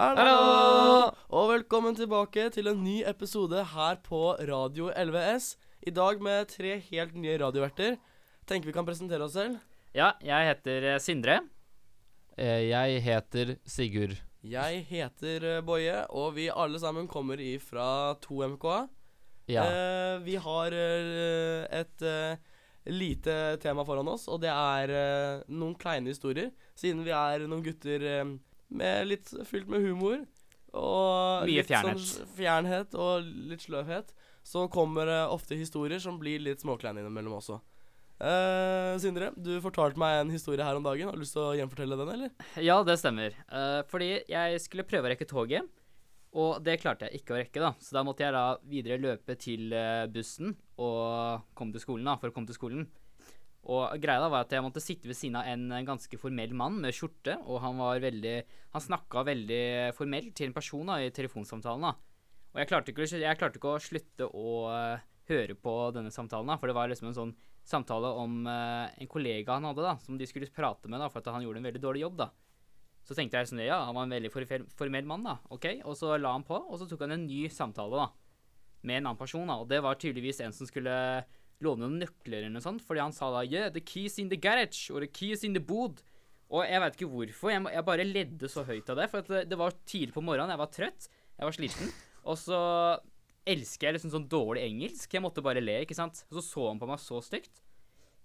Hallo! Og velkommen tilbake til en ny episode her på Radio 11S. I dag med tre helt nye radioverter. Tenker vi kan presentere oss selv. Ja, jeg heter eh, Sindre. Eh, Jeg heter Sigurd. Jeg heter eh, Boje, og vi alle sammen kommer ifra 2MKA. Ja. Eh, vi har eh, et eh, lite tema foran oss, og det er eh, noen kleine historier. Siden vi er noen gutter eh, med litt fylt med humor. Og Mye litt fjernhet. Sånn fjernhet og litt sløvhet. Så kommer det ofte historier som blir litt småkleine innimellom også. Uh, Sindre, du fortalte meg en historie her om dagen. Har du lyst til å gjenfortelle den, eller? Ja, det stemmer. Uh, fordi jeg skulle prøve å rekke toget, og det klarte jeg ikke å rekke, da. Så da måtte jeg da videre løpe til eh, bussen og komme til skolen, da, for å komme til skolen. Og greia da var at jeg måtte sitte ved siden av en eh, ganske formell mann med skjorte, og han var veldig Han snakka veldig formelt til en person da, i telefonsamtalen, da. Og jeg klarte ikke, jeg klarte ikke å slutte å eh, høre på denne samtalen, da, for det var liksom en sånn samtale om uh, en kollega han hadde, da, som de skulle prate med, da, for at han gjorde en veldig dårlig jobb, da. Så tenkte jeg sånn, ja, han var en veldig formell mann, da, ok, og så la han på, og så tok han en ny samtale, da, med en annen person, da, og det var tydeligvis en som skulle låne noen nøkler eller noe sånt, fordi han sa da, yeah, the keys in the garage, or the keys in the bod, og jeg vet ikke hvorfor, jeg, jeg bare ledde så høyt av det, for at det, det var tidlig på morgenen, jeg var trøtt, jeg var sliten, og så elsker jeg liksom sånn dårlig engelsk. Jeg måtte bare le, ikke sant. Og så så han på meg så stygt.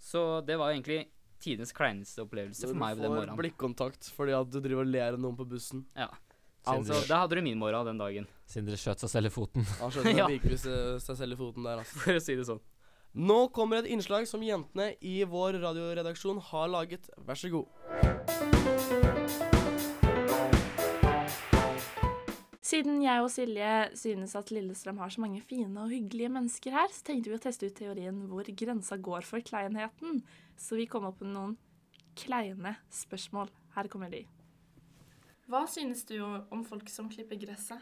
Så det var egentlig tidenes kleineste opplevelse for meg du får blikkontakt fordi at du driver og ler av noen på bussen. Ja. Altså, da hadde du min morgen den dagen, Sindre skjøt seg selv i foten. Han skjønner Ja. virkelig seg selv i foten der, altså. for å si det sånn. Nå kommer et innslag som jentene i vår radioredaksjon har laget. Vær så god. Siden jeg og Silje synes at Lillestrøm har så mange fine og hyggelige mennesker her, så tenkte vi å teste ut teorien hvor grensa går for kleinheten. Så vi kom opp med noen kleine spørsmål. Her kommer de. Hva synes du om folk som klipper gresset?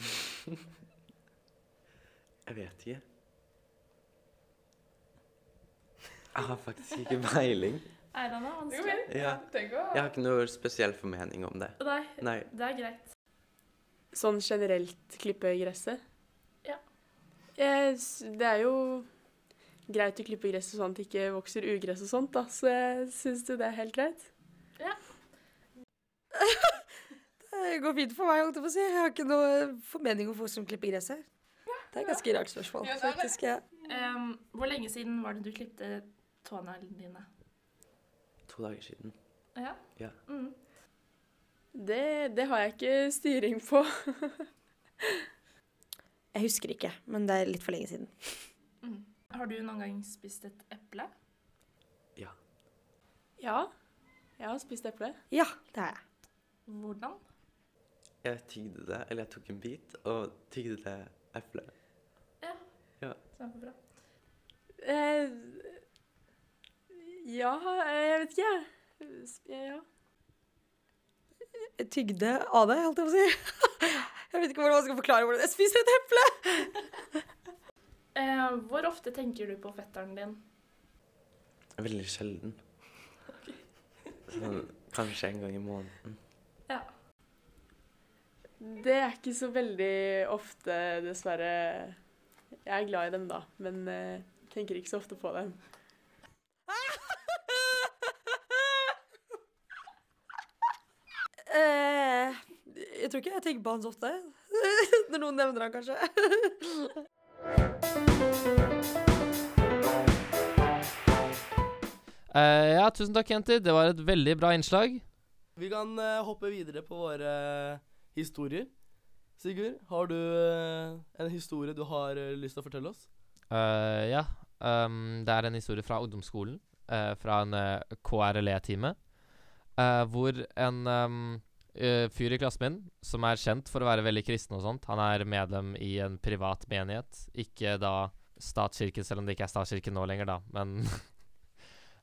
Jeg vet ikke. Jeg har faktisk ikke peiling. Er det noe vanskelig? Ja. Jeg har ikke noe spesiell formening om det. Nei, Nei. det er greit. Sånn generelt klippe gresset? Ja. Det er jo greit å klippe gresset sånn at det ikke vokser ugress og sånt, da. Så jeg syns jo det er helt greit. Ja. Det går fint for meg, holdt jeg på å si. Jeg har ikke noe formening om folk som klipper gresset. Det er et ganske rart spørsmål, faktisk. Ja. Um, hvor lenge siden var det du klippte tåneglene dine? To dager siden. Ja. Ja. Mm. Det, det har jeg ikke styring på. Jeg husker ikke, men det er litt for lenge siden. Mm. Har du noen gang spist et eple? Ja. Ja, jeg har spist eple. Ja, det har jeg. Hvordan? Jeg tygde det, eller jeg tok en bit og tygde det eplet. Kjempebra. Eh, ja, jeg vet ikke, jeg. Ja. Jeg tygde av det, holdt jeg på å si. Jeg vet ikke hvordan man skal forklare hvordan jeg spiser et eple. Eh, hvor ofte tenker du på fetteren din? Veldig sjelden. Sånn, kanskje en gang i måneden. Ja. Det er ikke så veldig ofte, dessverre. Jeg er glad i dem, da, men uh, tenker ikke så ofte på dem. Eh, jeg tror ikke jeg tenker på han så ofte. Når noen nevner han, kanskje. uh, ja, tusen takk, Kenti. Det var et veldig bra innslag. Vi kan uh, hoppe videre på våre historier. Sigurd, har du eh, en historie du har eh, lyst til å fortelle oss? Uh, ja. Um, det er en historie fra ungdomsskolen, Uh, fra en uh, KRLE-time, hvor en um, fyr i klassen min, som er kjent for å være veldig kristen og sånt, han er medlem i en privat menighet, ikke da statskirken, selv om det ikke er statskirken nå lenger, da, men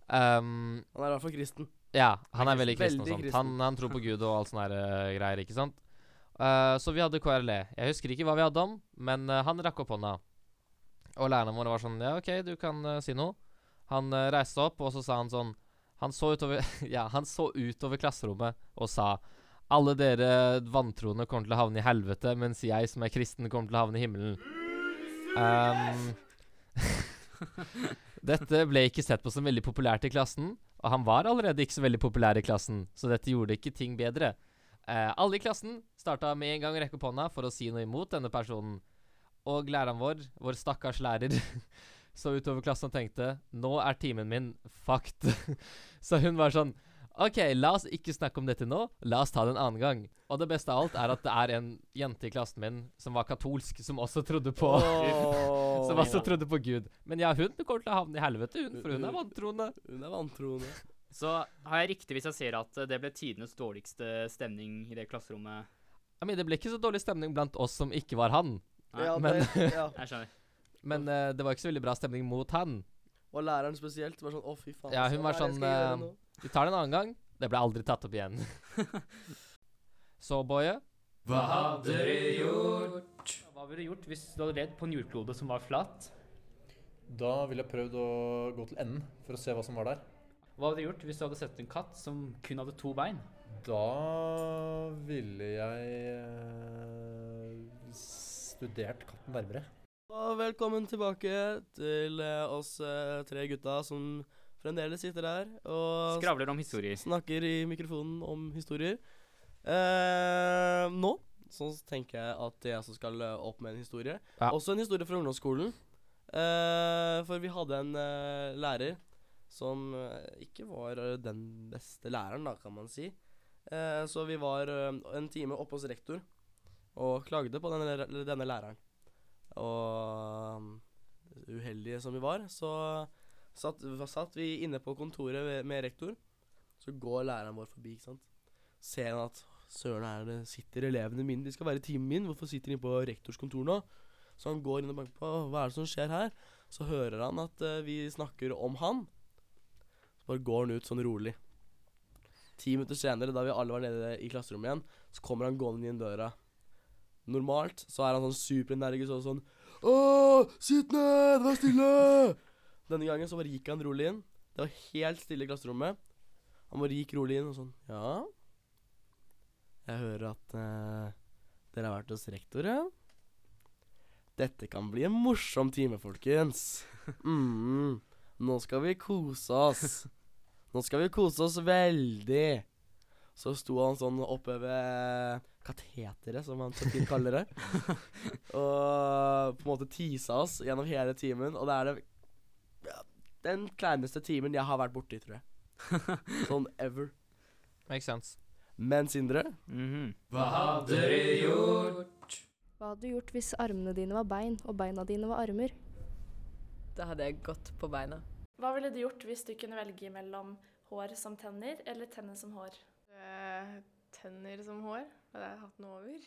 um, Han er i hvert fall kristen. Ja, han er veldig kristen og sånt. Han, han tror på Gud og alt sånne greier, ikke sant? Eh, så vi hadde KRLE. Jeg husker ikke hva vi hadde om, men uh, han rakk opp hånda. Og lærerne våre var sånn Ja, OK, du kan uh, si noe. Han reiste opp, og så sa han sånn Han så utover Ja, han så utover klasserommet og sa Alle dere vantroende kommer til å havne i helvete, mens jeg som er kristen, kommer til å havne i himmelen. Um, dette ble ikke sett på som veldig populært i klassen, og han var allerede ikke så veldig populær i klassen, så dette gjorde ikke ting bedre. Eh, alle i klassen starta med en gang å rekke opp hånda for å si noe imot denne personen. Og læreren vår, vår stakkars lærer, så utover klassen og tenkte Nå er timen min fucked. så hun var sånn OK, la oss ikke snakke om dette nå. La oss ta det en annen gang. Og det beste av alt er at det er en jente i klassen min som var katolsk, som også trodde på Som også trodde på Gud. Men ja, hun kommer til å havne i helvete, hun, for hun er vantroende. Hun er vantroende. Så har jeg riktig hvis jeg sier at det ble tidenes dårligste stemning i det klasserommet? I mean, det ble ikke så dårlig stemning blant oss som ikke var han. Nei, Ja, men- det, ja. jeg skjønner. Men uh, det var ikke så veldig bra stemning mot han. Og læreren spesielt var sånn Å, fy faen. Ja, hun var sånn, nå?» Vi tar det en annen gang. Det ble aldri tatt opp igjen. Så, Boje Hva hadde du gjort? Hva ville du gjort hvis du hadde levd på en jordklode som var flat? Da ville jeg prøvd å gå til enden for å se hva som var der. Hva hadde du gjort hvis du hadde sett en katt som kun hadde to bein? Da ville jeg eh, studert katten nærmere. Og velkommen tilbake til eh, oss eh, tre gutta som fremdeles sitter her og Skravler om historier. snakker i mikrofonen om historier. Eh, nå så tenker jeg at jeg også skal opp med en historie. Ja. Også en historie fra ungdomsskolen. Eh, for vi hadde en eh, lærer som eh, ikke var eh, den beste læreren, da, kan man si. Eh, så vi var eh, en time oppe hos rektor og klagde på denne, denne læreren. Og uheldige som vi var, så satt, satt vi inne på kontoret med rektor. Så går læreren vår forbi, ikke sant. Ser han at søren er det sitter elevene mine, de skal være i timen min, hvorfor sitter de på rektors kontor nå? Så han går inn og banker på, hva er det som skjer her? Så hører han at uh, vi snakker om han. Bare går han ut sånn rolig. Ti minutter senere, da vi alle var nede i klasserommet igjen, så kommer han gående inn døra. Normalt så er han sånn superenergisk og sånn Å, sitt ned, vær stille! Denne gangen så bare gikk han rolig inn. Det var helt stille i klasserommet. Han bare gikk rolig inn og sånn Ja? Jeg hører at uh, dere har vært hos rektor, ja? Dette kan bli en morsom time, folkens. mm, nå skal vi kose oss. Nå skal vi kose oss veldig. Så sto han sånn oppe ved kateteret, som han så fint kaller det. og på en måte tisa oss gjennom hele timen. Og det er det ja, den kleineste timen jeg har vært borti, tror jeg. Sånn ever. Makes sense. Men Sindre gjort? Hva hadde du gjort hvis armene dine var bein, og beina dine var armer? Da hadde jeg gått på beina. Hva ville du gjort hvis du kunne velge mellom hår som tenner eller tenner som hår? Eh, tenner som hår. Hadde jeg hatt noe over?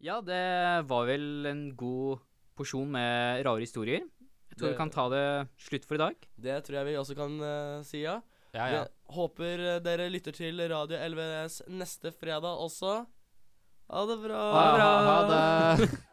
Ja, det var vel en god porsjon med rare historier. Jeg tror Det- vi kan ta det slutt for i dag. Det tror jeg vi også kan uh, si, ja. Ja, ja. Vi håper eh, dere lytter til Radio LVS neste fredag også. Ha det bra. Ha, ha, ha det.